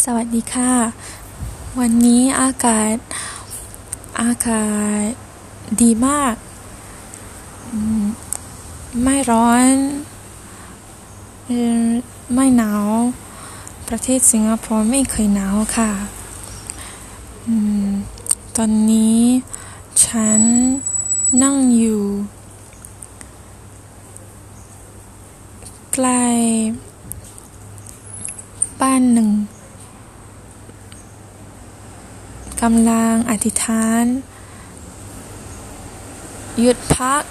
สวัสดีค่ะ วันนี้อากาศอากาศดีมาก ไม่ร้อน ไม่หนาว ประเทศสิงคโปร์ไม่เคยหนาวค่ะตอนนี้ฉันนั่งอยู่ ใกล้บ้านหนึ่ง กำลังอธิษฐาน หยุดพัก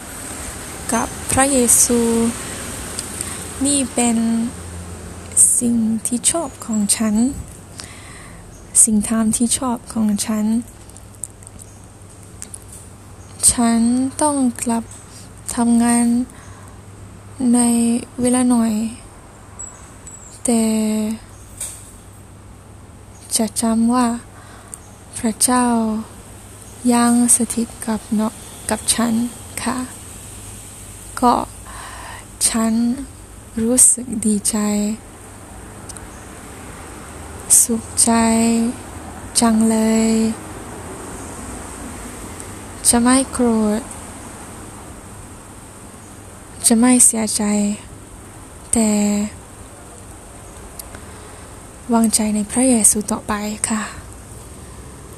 กับพระเยซู นี่เป็นสิ่งที่ชอบของฉัน สิ่งทำที่ชอบของฉัน ฉันต้องกลับทำงานในเวลาหน่อย แต่จะจำว่า พระเจ้ายังสถิตกับเนาะกับฉันค่ะ ก็ฉันรู้สึกดีใจ สุขใจจังเลย จะไม่โกรธ จะไม่เสียใจ แต่วางใจในพระเยซูต่อไปค่ะ